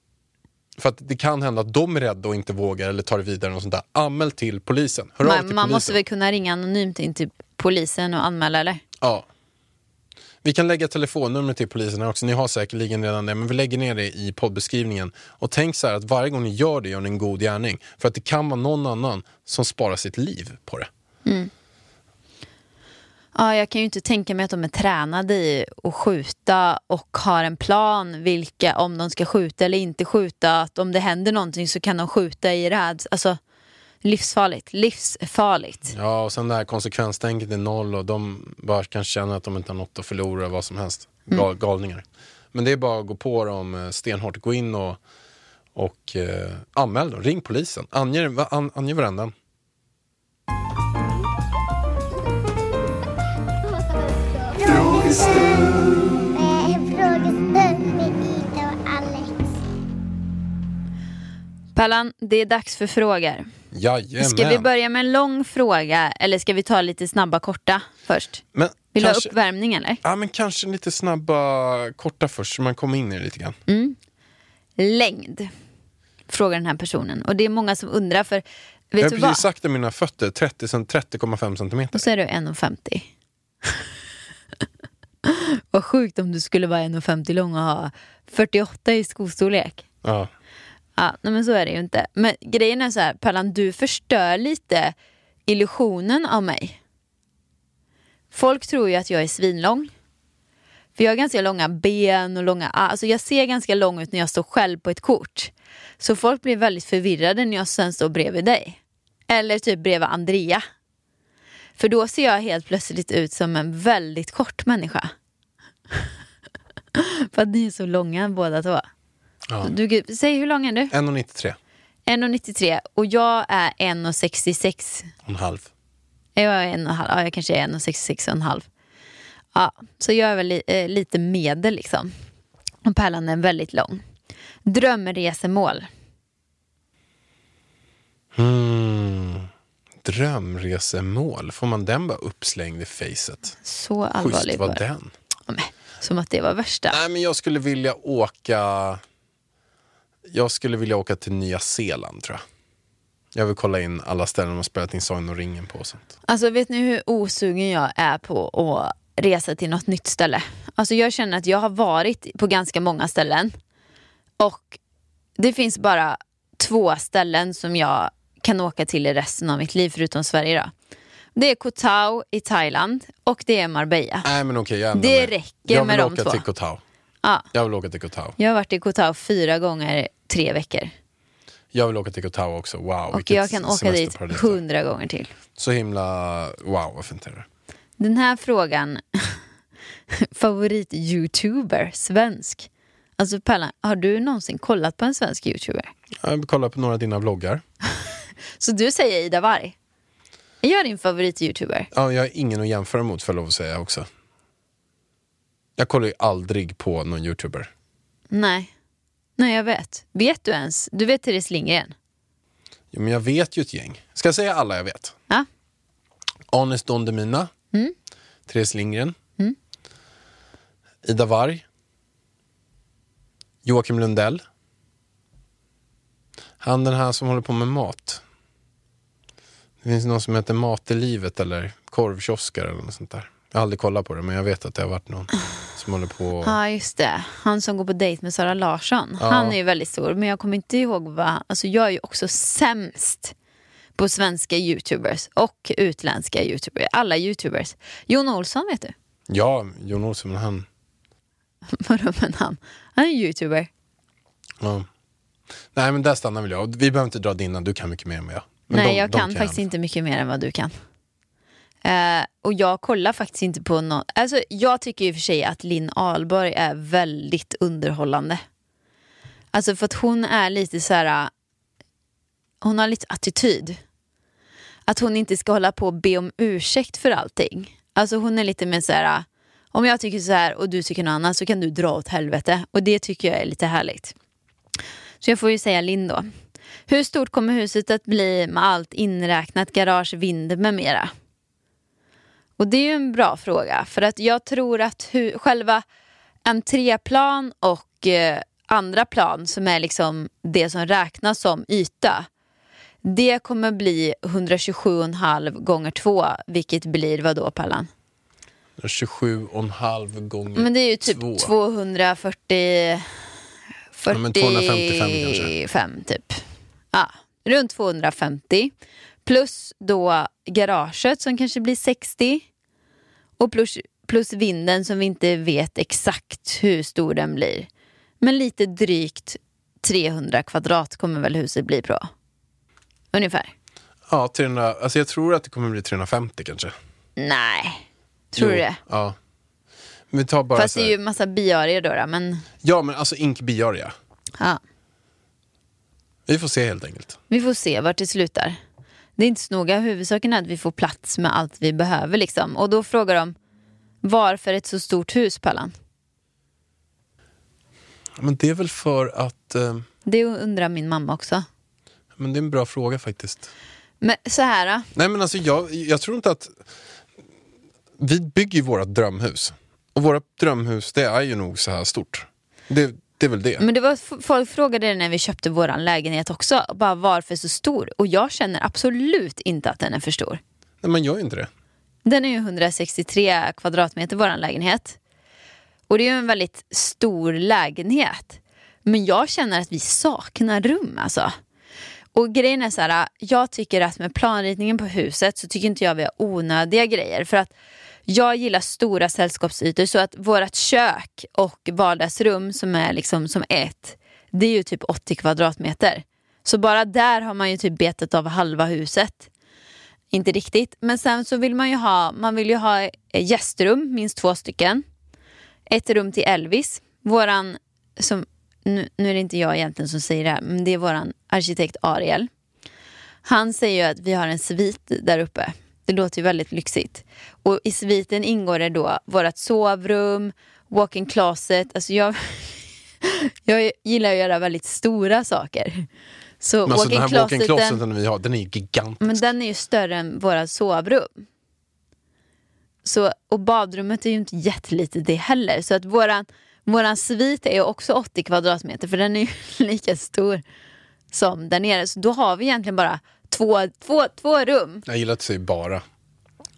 För att det kan hända att de är rädda och inte vågar eller tar det vidare. Och sånt där. Anmäl till polisen. Hör av
Man,
till
man
polisen.
måste väl kunna ringa anonymt in till polisen och anmäla eller?
Ja. Vi kan lägga telefonnumret till polisen här också. Ni har säkerligen redan det, men vi lägger ner det i poddbeskrivningen. Och tänk så här att varje gång ni gör det gör ni en god gärning. För att det kan vara någon annan som sparar sitt liv på det.
Ja, jag kan ju inte tänka mig att de är tränade i att skjuta och har en plan vilka, om de ska skjuta eller inte skjuta. Att om det händer någonting så kan de skjuta i räds. Alltså, livsfarligt. Livsfarligt.
Ja, och sen det här konsekvenstänket är noll och de bara kan känna att de inte har något att förlora, vad som helst. Gal, galningar. Men det är bara att gå på dem eh, stenhårt. Gå in och, och eh, anmäl dem. Ring polisen. Ange, an, ange varandra.
Frågestund med Ida och Alex.
Pallan, det är dags för frågor.
Jajamän.
Ska vi börja med en lång fråga eller ska vi ta lite snabba korta först?
Men
Vill du
kanske,
ha uppvärmning eller?
ja, men kanske lite snabba, korta först så man kommer in i det lite grann.
Längd, frågar den här personen. Och det är många som undrar för,
Jag
vet
har
du
precis
vad?
sagt att mina fötter 30 cent- 30,5 centimeter.
Och så är du 1,50. Vad sjukt om du skulle vara 1,50 lång och ha 48 i skostorlek.
Ja.
Ja, nej men så är det ju inte. Men grejen är så här, Pallan, du förstör lite illusionen av mig. Folk tror ju att jag är svinlång. För jag har ganska långa ben och långa Alltså jag ser ganska lång ut när jag står själv på ett kort. Så folk blir väldigt förvirrade när jag sen står bredvid dig. Eller typ bredvid Andrea. För då ser jag helt plötsligt ut som en väldigt kort människa. För att ni är så långa båda två.
Ja.
Du, säg hur lång är du?
1,93
1,93 och jag är 1,66.
och en halv.
Jag är en och halv, ja, jag kanske är 1,66 och en halv. Ja, så jag är väl li, eh, lite medel liksom. Och Pärlan är väldigt lång. Drömresemål.
Hmm. Drömresemål, får man den bara uppslängd i facet?
Så allvarlig
Schysst
var
den.
Ja, men, Som att det var värsta.
Nej men jag skulle vilja åka Jag skulle vilja åka till Nya Zeeland tror jag. Jag vill kolla in alla ställen de har spelat in Sagan och ringen på och sånt.
Alltså vet ni hur osugen jag är på att resa till något nytt ställe? Alltså jag känner att jag har varit på ganska många ställen. Och det finns bara två ställen som jag kan åka till i resten av mitt liv förutom Sverige då. Det är Koh Tao i Thailand och det är Marbella.
Nej men okej, jag ändrar
Det
mig.
räcker
jag
med
vill
de
åka
två.
till Koh Tao.
Ja.
Jag vill åka till Koh Tao.
Jag har varit i Koh Tao fyra gånger tre veckor.
Jag vill åka till Koh Tao också. Wow,
Och jag kan åka dit hundra gånger till.
Så himla... Wow, vad fint är det.
Den här frågan, favorit-youtuber, svensk. Alltså Pärlan, har du någonsin kollat på en svensk youtuber?
Jag kollar på några av dina vloggar.
Så du säger Ida Warg? Är jag din favorit-youtuber?
Ja, jag har ingen att jämföra mot för lov att säga också. Jag kollar ju aldrig på någon youtuber.
Nej. Nej, jag vet. Vet du ens? Du vet Therese Lindgren?
Jo, men jag vet ju ett gäng. Ska jag säga alla jag vet?
Ja.
Anis Don Demina.
Mm.
Therese Lindgren. Ida Warg. Joakim Lundell. Han den här som håller på med mat. Det finns någon som heter Mat i livet eller korvkioskar eller något sånt där. Jag har aldrig kollat på det men jag vet att det har varit någon som håller på.
Ja, just det. Han som går på dejt med Sara Larsson.
Ja.
Han är ju väldigt stor, men jag kommer inte ihåg vad... Alltså jag är ju också sämst på svenska youtubers och utländska youtubers. Alla youtubers. Jon Olsson vet du?
Ja, Jon Olsson, men han...
Vadå men han? Han är youtuber.
Ja. Nej men där stannar väl jag. Vi behöver inte dra dina, du kan mycket mer än vad jag.
Nej,
de-
jag
de
kan faktiskt
jag.
inte mycket mer än vad du kan. Eh, och jag kollar faktiskt inte på någon... Alltså, jag tycker i och för sig att Linn Ahlborg är väldigt underhållande. Alltså för att hon är lite så här... Hon har lite attityd. Att hon inte ska hålla på och be om ursäkt för allting. Alltså hon är lite mer så här... Om jag tycker så här och du tycker något annat så kan du dra åt helvete. Och det tycker jag är lite härligt. Så jag får ju säga Linn då. Hur stort kommer huset att bli med allt inräknat, garage, vind med mera? Och det är ju en bra fråga för att jag tror att hu- själva entréplan och eh, andra plan som är liksom det som räknas som yta det kommer bli 127,5 gånger 2 vilket blir vad då Pallan?
27 och en halv gånger
Men det är ju typ
två.
240... 40,
Ja, men 255 kanske.
fem, typ. Ja, runt 250. Plus då garaget som kanske blir 60. Och plus, plus vinden som vi inte vet exakt hur stor den blir. Men lite drygt 300 kvadrat kommer väl huset bli på. Ungefär.
Ja, 300, alltså jag tror att det kommer bli 350 kanske.
Nej, tror
Jo,
du det?
Ja. Men vi tar bara
Fast det är ju massa biarier då, då men
Ja, men alltså ink biaria.
ja.
Vi får se helt enkelt.
Vi får se vart det slutar. Det är inte så noga. Huvudsaken är att vi får plats med allt vi behöver. Liksom. Och då frågar de varför ett så stort hus, Pallan?
Men det är väl för att... Eh,
Det undrar min mamma också.
men det är en bra fråga faktiskt.
Men så här då.
Nej men alltså jag, jag tror inte att... Vi bygger ju våra drömhus. Och våra drömhus det är ju nog så här stort. Det, det är väl det.
Men det var, folk frågade det när vi köpte vår lägenhet också. Bara varför så stor? Och jag känner absolut inte att den är för stor.
Nej man gör ju inte det.
Den är ju 163 kvadratmeter, vår lägenhet. Och det är ju en väldigt stor lägenhet. Men jag känner att vi saknar rum alltså. Och grejen är så här, jag tycker att med planritningen på huset så tycker inte jag vi har onödiga grejer. För att jag gillar stora sällskapsytor så att vårt kök och vardagsrum som är liksom som ett, det är ju typ 80 kvadratmeter. Så bara där har man ju typ betat av halva huset. Inte riktigt. Men sen så vill man ju ha, man vill ju ha eh, gästrum, minst två stycken. Ett rum till Elvis. Våran, som, nu, nu är det inte jag egentligen som säger det här, men det är våran arkitekt Ariel. Han säger ju att vi har en svit där uppe. Det låter ju väldigt lyxigt. Och i sviten ingår det då vårt sovrum, walk-in closet. Alltså jag, jag gillar att göra väldigt stora saker. Så
alltså den här
walk-in closeten-
closeten vi har, den är ju gigantisk.
men den är ju större än våra sovrum. Så, och badrummet är ju inte jättelitet det heller. Så att våran, våran svit är ju också 80 kvadratmeter för den är ju lika stor som där nere. Så då har vi egentligen bara två, två, två rum.
Jag gillar att säga bara.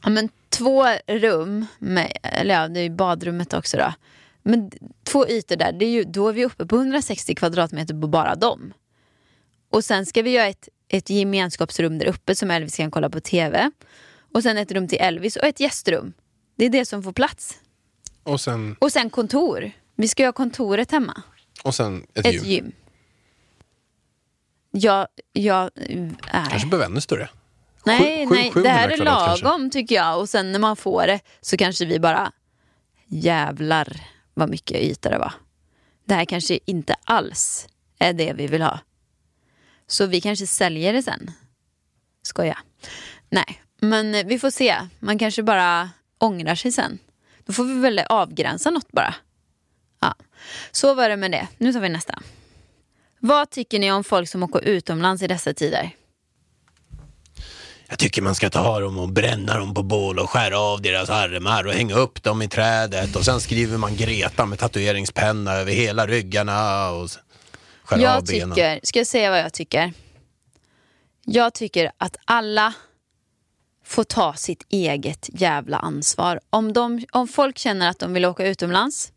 Ja, men två rum, med, eller ja, det är ju badrummet också då. Men två ytor där, det är ju, då är vi uppe på 160 kvadratmeter på bara dem. Och sen ska vi göra ett, ett gemenskapsrum där uppe som Elvis kan kolla på TV. Och sen ett rum till Elvis och ett gästrum. Det är det som får plats.
Och sen,
Och sen kontor. Vi ska ha kontoret hemma.
Och sen ett,
Ett
gym.
gym. Jag, jag, nej.
Kanske behöver ännu större.
Nej,
Sju- sju-
nej,
700
det här är
kvadrat kanske.
lagom tycker jag. Och sen när man får det så kanske vi bara, jävlar vad mycket yta det var. Det här kanske inte alls är det vi vill ha. Så vi kanske säljer det sen. Skoja. Nej, men vi får se. Man kanske bara ångrar sig sen. Då får vi väl avgränsa något bara. Ja. Så var det med det. Nu tar vi nästa. Vad tycker ni om folk som åker utomlands i dessa tider?
Jag tycker man ska ta dem och bränna dem på bål och skära av deras armar och hänga upp dem i trädet och sen skriver man Greta med tatueringspenna över hela ryggarna och skära av
Jag
benen.
tycker, ska jag säga vad jag tycker? Jag tycker att alla får ta sitt eget jävla ansvar. Om, de, om folk känner att de vill åka utomlands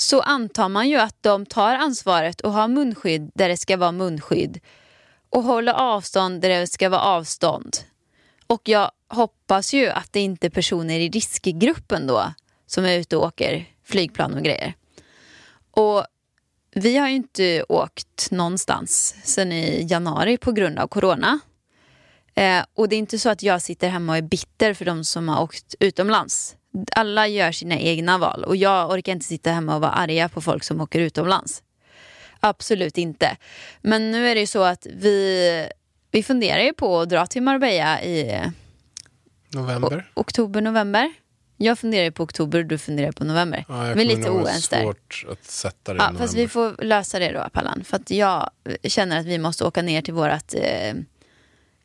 så antar man ju att de tar ansvaret och har munskydd där det ska vara munskydd och håller avstånd där det ska vara avstånd. Och jag hoppas ju att det inte är personer i riskgruppen då som är ute och åker flygplan och grejer. Och vi har ju inte åkt någonstans sedan i januari på grund av corona. Eh, och det är inte så att jag sitter hemma och är bitter för de som har åkt utomlands. Alla gör sina egna val och jag orkar inte sitta hemma och vara arga på folk som åker utomlands. Absolut inte. Men nu är det ju så att vi, vi funderar ju på att dra till Marbella i
November.
oktober, november. Jag funderar på oktober, du funderar på november.
Ja,
vi är lite oense där.
svårt att sätta det
Ja, fast vi får lösa det då, Pallan. För att jag känner att vi måste åka ner till vårt eh,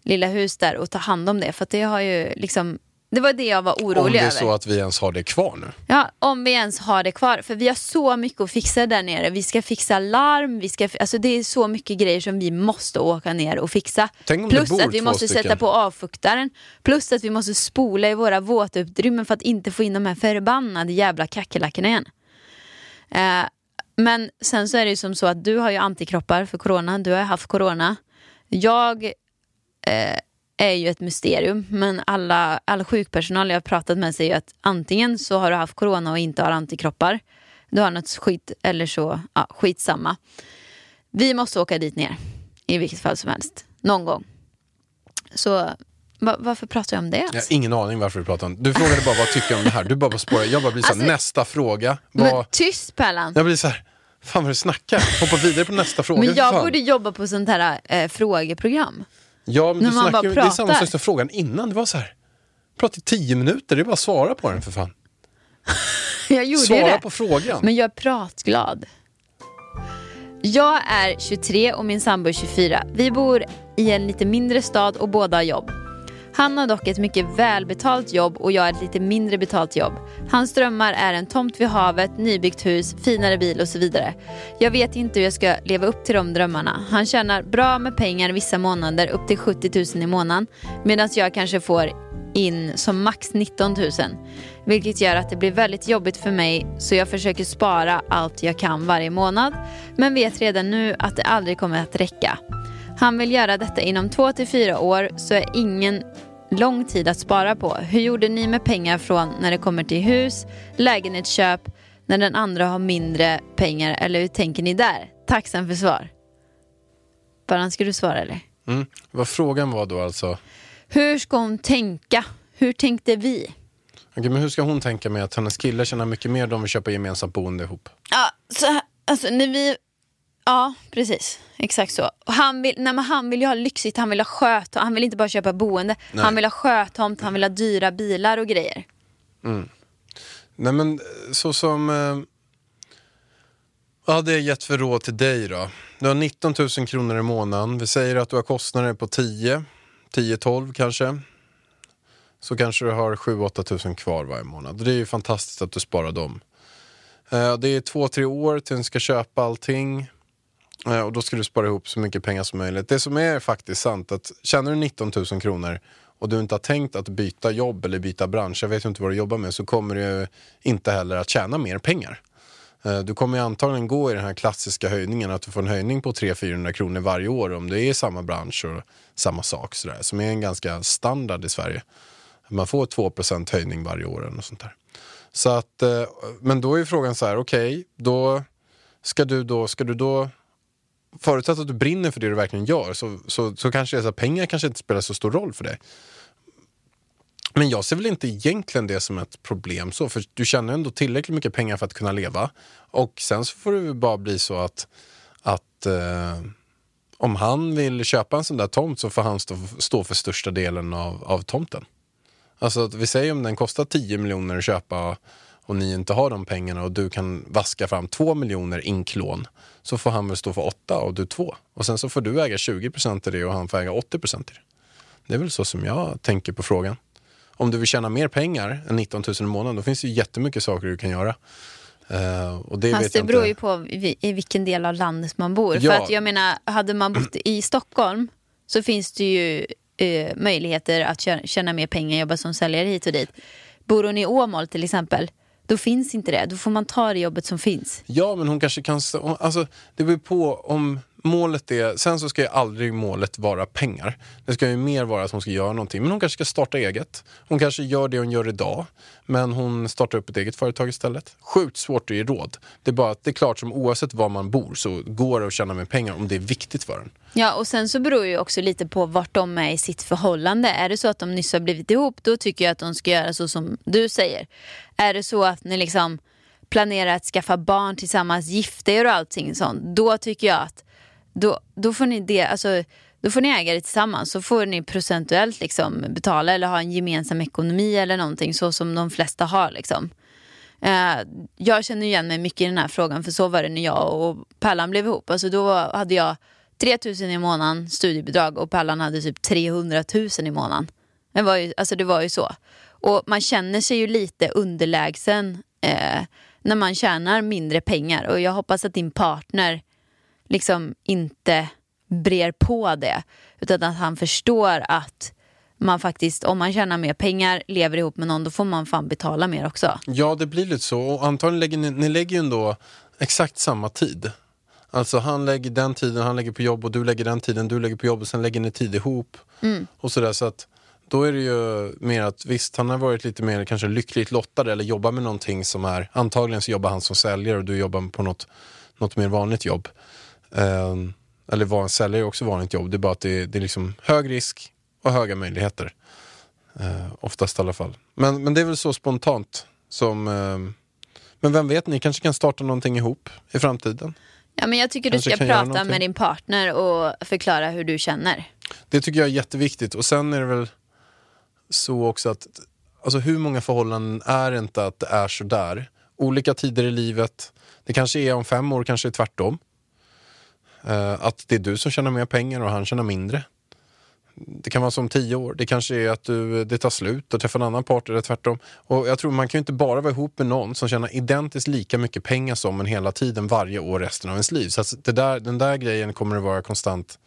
lilla hus där och ta hand om det. För att det har ju liksom, det var det jag var orolig
Om det är
över.
så att vi ens har det kvar nu.
Ja, om vi ens har det kvar. För vi har så mycket att fixa där nere. Vi ska fixa larm, vi ska, alltså det är så mycket grejer som vi måste åka ner och fixa. Plus att vi måste
stycken.
sätta på avfuktaren. Plus att vi måste spola i våra våtutrymmen för att inte få in de här förbannade jävla kackerlackorna igen. Eh, men sen så är det ju som så att du har ju antikroppar för corona. Du har ju haft corona. Jag eh, är ju ett mysterium. Men alla, all sjukpersonal jag har pratat med säger att antingen så har du haft corona och inte har antikroppar. Du har något skit eller så, ja, skitsamma. Vi måste åka dit ner. I vilket fall som helst. Någon gång. Så va, varför pratar jag om det?
Jag har ingen aning varför du pratar om Du frågade bara vad tycker jag om det här. Du bara spårar. Jag bara blir såhär,
Alltså-
nästa fråga. Vad...
Men tyst Pärlan.
Jag blir så här, fan vad du snackar. Hoppa vidare på nästa fråga.
Men jag borde jobba på sånt här eh, frågeprogram.
Ja, men
när
du
man
snackar,
bara
ju- det är samma
pratar.
sak som frågan innan. Det var så här, prata i tio minuter, det är bara att svara på den för fan.
Jag gjorde
Svara
det.
på frågan.
Men jag är pratglad. Jag är 23 och min sambo är 24. Vi bor i en lite mindre stad och båda har jobb. Han har dock ett mycket välbetalt jobb och jag ett lite mindre betalt jobb. Hans drömmar är en tomt vid havet, nybyggt hus, finare bil och så vidare. Jag vet inte hur jag ska leva upp till de drömmarna. Han tjänar bra med pengar vissa månader, upp till 70 000 i månaden. Medan jag kanske får in som max 19 000. Vilket gör att det blir väldigt jobbigt för mig så jag försöker spara allt jag kan varje månad. Men vet redan nu att det aldrig kommer att räcka. Han vill göra detta inom två till fyra år så är ingen lång tid att spara på. Hur gjorde ni med pengar från när det kommer till hus, lägenhetsköp, när den andra har mindre pengar eller hur tänker ni där? Tacksam för svar. Bara ska du svara eller?
Mm. Vad frågan var då alltså,
Hur ska hon tänka? Hur tänkte vi?
Okej, men hur ska hon tänka med att hennes killar tjänar mycket mer, de vill köpa gemensamt boende ihop?
Ja, så, alltså när vi... Ja, precis. Exakt så. Och han, vill, nej, men han vill ju ha lyxigt, han vill ha sköt, han vill inte bara köpa boende.
Nej.
Han vill ha sjötomt, han vill ha dyra bilar och grejer.
Nej men så som... Eh, vad hade jag gett för råd till dig då? Du har 19 000 kronor i månaden. Vi säger att du har kostnader på 10, 10-12 kanske. Så kanske du har 7-8 000 kvar varje månad. Det är ju fantastiskt att du sparar dem. Eh, det är två, tre år till du ska köpa allting. Eh, och då ska du spara ihop så mycket pengar som möjligt. Det som är faktiskt sant att tjänar du 19 000 kronor och du inte har tänkt att byta jobb eller byta bransch, jag vet ju inte vad du jobbar med, så kommer du inte heller att tjäna mer pengar. Eh, du kommer ju antagligen gå i den här klassiska höjningen, att du får en höjning på 300-400 kronor varje år om du är i samma bransch och samma sak, sådär, som är en ganska standard i Sverige. Man får 2% höjning varje år eller något sånt där. Så att, eh, men då är frågan så här, okej, då ska du då, ska du då förutsatt att du brinner för det du verkligen gör så, så, så kanske det är så pengar kanske inte spelar så stor roll för dig. Men jag ser väl inte egentligen det som ett problem så, för du tjänar ändå tillräckligt mycket pengar för att kunna leva. Och sen så får det bara bli så att, att eh, om han vill köpa en sån där tomt så får han stå, stå för största delen av, av tomten. Alltså att vi säger om den kostar 10 miljoner att köpa och ni inte har de pengarna och du kan vaska fram 2 miljoner inklån så får han väl stå för 8 och du 2. Och sen så får du äga 20 procent i det och han får äga 80 procent i det. Det är väl så som jag tänker på frågan. Om du vill tjäna mer pengar än 19 000 i månaden då finns det ju jättemycket saker du kan göra. Eh, och det
Fast
vet
det beror ju
inte.
på i, i vilken del av landet man bor.
Ja.
För att jag menar, hade man bott i Stockholm så finns det ju eh, möjligheter att tjäna mer pengar, jobba som säljare hit och dit. Bor hon i Åmål till exempel, då finns inte det. Då får man ta det jobbet som finns.
Ja, men hon kanske kan... Alltså, det beror på om målet är... Sen så ska ju aldrig målet vara pengar. Det ska ju mer vara att hon ska göra någonting. Men hon kanske ska starta eget. Hon kanske gör det hon gör idag, men hon startar upp ett eget företag istället. Sjukt svårt att ge råd. Det är bara att det är klart som oavsett var man bor så går det att tjäna mer pengar om det är viktigt för en.
Ja, och sen så beror ju också lite på vart de är i sitt förhållande. Är det så att de nyss har blivit ihop, då tycker jag att de ska göra så som du säger. Är det så att ni liksom planerar att skaffa barn tillsammans, gifta er och allting sånt, då tycker jag att då, då får ni det, alltså då får ni äga det tillsammans, så får ni procentuellt liksom betala eller ha en gemensam ekonomi eller någonting så som de flesta har liksom. Eh, jag känner igen mig mycket i den här frågan för så var det när jag och Pallan blev ihop. Alltså då hade jag 3 000 i månaden studiebidrag och Pallan hade typ 300 000 i månaden. Det var ju, alltså det var ju så. Och man känner sig ju lite underlägsen eh, när man tjänar mindre pengar och jag hoppas att din partner liksom inte brer på det utan att han förstår att man faktiskt, om man tjänar mer pengar, lever ihop med någon, då får man fan betala mer också.
Ja, det blir lite så. Och antagligen lägger ni, ni lägger ju ändå exakt samma tid. Alltså han lägger den tiden, han lägger på jobb och du lägger den tiden, du lägger på jobb och sen lägger ni tid ihop. Och sådär, så att då är det ju mer att visst, han har varit lite mer kanske lyckligt lottad eller jobbar med någonting som är, antagligen så jobbar han som säljare och du jobbar på något, något mer vanligt jobb. Ehm, eller var en säljare är också vanligt jobb, det är bara att det, det är liksom hög risk och höga möjligheter. Uh, oftast i alla fall. Men, men det är väl så spontant som... ehm, men vem vet, ni kanske kan starta någonting ihop i framtiden.
Ja, men jag tycker
Kanske
du ska prata med din partner och förklara hur du känner.
Det tycker jag är jätteviktigt. Och sen är det väl så också att alltså hur många förhållanden är inte att det är så där? Olika tider i livet. Det kanske är om fem år, kanske är tvärtom. Eh, att det är du som tjänar mer pengar och han tjänar mindre. Det kan vara som tio år. Det kanske är att du, det tar slut och träffar en annan partner eller tvärtom. Och jag tror man kan ju inte bara vara ihop med någon som tjänar identiskt lika mycket pengar som en hela tiden varje år resten av ens liv. Så att det där, den där grejen kommer att vara konstant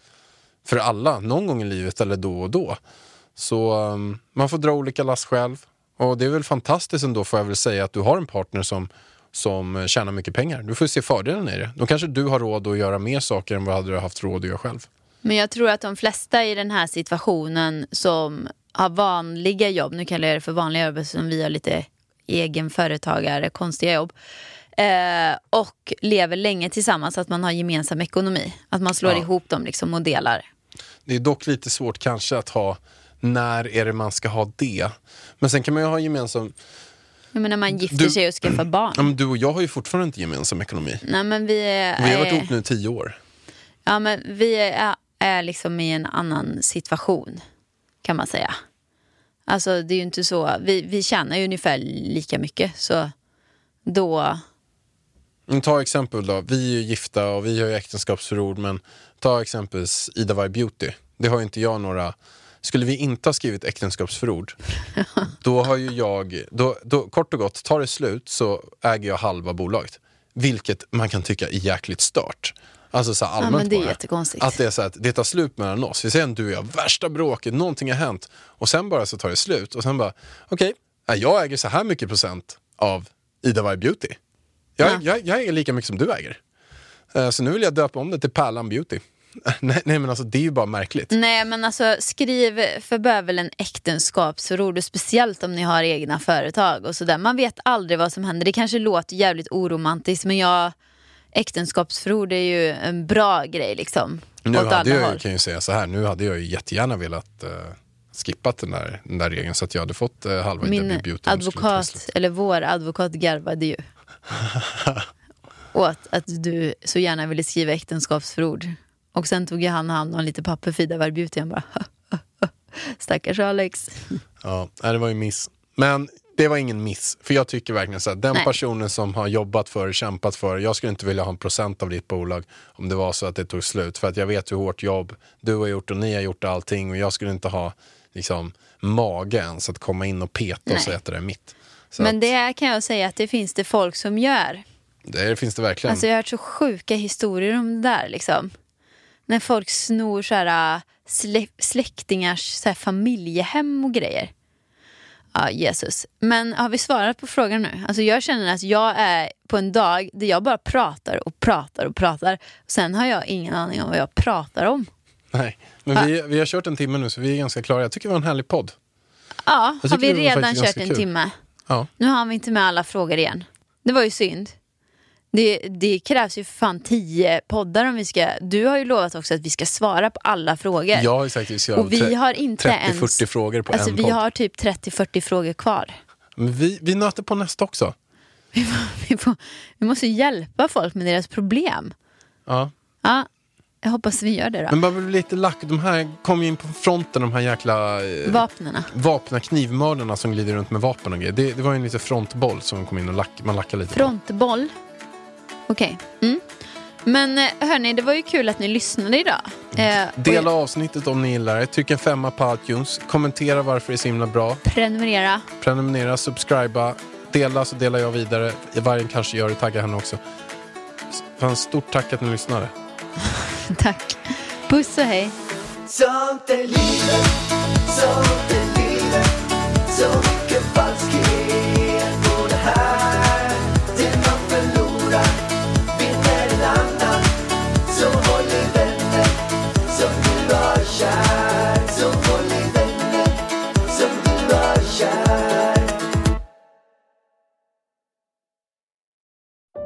för alla någon gång i livet eller då och då. Så um, man får dra olika lass själv. Och det är väl fantastiskt ändå får jag väl säga att du har en partner som, som tjänar mycket pengar. Du får se fördelen i det. Då kanske du har råd att göra mer saker än vad hade du haft råd att göra själv.
Men jag tror att de flesta i den här situationen som har vanliga jobb, nu kallar jag det för vanliga jobb som vi har lite egenföretagare, konstiga jobb. Eh, och lever länge tillsammans, att man har gemensam ekonomi. Att man slår
Ja.
ihop dem liksom och delar.
Det är dock lite svårt kanske att ha när är det man ska ha det. Men sen kan man ju ha gemensam...
Jag menar man gifter
Du-
sig och skaffar barn.
Ja, men du och jag har ju fortfarande inte gemensam ekonomi.
Nej men vi är...
Vi har varit ihop nu i tio år.
Ja, men vi är, är liksom i en annan situation kan man säga. Alltså det är ju inte så, vi, vi tjänar ju ungefär lika mycket så då,
ta exempel då, vi är ju gifta och vi har ju äktenskapsförord men ta exempelvis Ida Varg Beauty. Det har ju inte jag några... Skulle vi inte ha skrivit äktenskapsförord, då har ju jag... Då, då, kort och gott, tar det slut så äger jag halva bolaget. Vilket man kan tycka är jäkligt stört. Alltså så här
ja,
allmänt
men det är
bara.
jättekonstigt.
Att det är så att det tar slut mellan oss. Vi säger att du och jag, värsta bråket, någonting har hänt. Och sen bara så tar det slut. Och sen bara, okej, ja, jag äger så här mycket procent av Ida Varg Beauty. Jag,
Ja.
jag, jag äger lika mycket som du äger. Eh, Så nu vill jag döpa om det till Pärlan Beauty. nej, nej men alltså det är ju bara märkligt.
Nej men alltså skriv för bövelen en äktenskapsförord och speciellt om ni har egna företag och sådär. Man vet aldrig vad som händer. Det kanske låter jävligt oromantiskt men jag äktenskapsförord är ju en bra grej liksom.
Nu hade jag
håll.
kan ju säga så här, nu hade jag ju jättegärna velat uh, skippat den där, den där regeln så att jag hade fått uh, halva
Min
ta
advokat, eller vår advokat garvade ju. åt att du så gärna ville skriva äktenskapsförord. Och sen tog jag hand hand om lite papper för Ida Varg Beauty. Han bara, stackars Alex.
Ja, det var ju miss. Men det var ingen miss. För jag tycker verkligen så här, den
Nej.
personen som har jobbat för, kämpat för, jag skulle inte vilja ha en procent av ditt bolag om det var så att det tog slut. För att jag vet hur hårt jobb du har gjort och ni har gjort allting och jag skulle inte ha liksom mage ens att komma in och peta och säga att det är mitt. Så
Men det kan jag säga att det finns det folk som gör.
det finns det verkligen.
Alltså jag har hört så sjuka historier om det där liksom. När folk snor så här, äh, slä, släktingars så här, familjehem och grejer. Ja, Jesus. Men har vi svarat på frågan nu? Alltså jag känner att jag är på en dag där jag bara pratar och pratar och pratar. Sen har jag ingen aning om vad jag pratar om.
Nej. Men vi, vi har kört en timme nu så vi är ganska klara. Jag tycker det var en härlig podd.
Ja, har vi redan kört en
kul.
timme?
Ja.
Nu har vi inte med alla frågor igen. Det var ju synd. Det, det krävs ju fan tio poddar om vi ska... Du har ju lovat också att vi ska svara på alla frågor.
Jag har ju sagt att vi ska
Och vi har inte
30-40
ens...
frågor på
alltså
en
vi
podd.
har typ 30-40 frågor kvar.
Men vi, vi nöter på nästa också.
Vi, får, vi måste hjälpa folk med deras problem.
Ja.
Ja, jag hoppas vi gör det då.
Men bara bli lite lack. De här kom ju in på fronten, de här jäkla eh,
Vapnena.
vapna knivmördarna som glider runt med vapen och grejer. Det, det var ju en liten frontboll som kom in och lack, man lackade lite på.
Okej. Mm. Men eh, hörni, det var ju kul att ni lyssnade idag. Eh, och
Dela avsnittet om ni gillar det. Tryck en femma på iTunes. Kommentera varför det är så himla bra.
prenumerera.
Prenumerera, subscriba. Dela så delar jag vidare. Vargen kanske gör det. Tagga henne också. Fan, stort tack att ni lyssnade.
Tack. Puss och hej.
Sånt är livet, sånt är livet Så mycket falskhet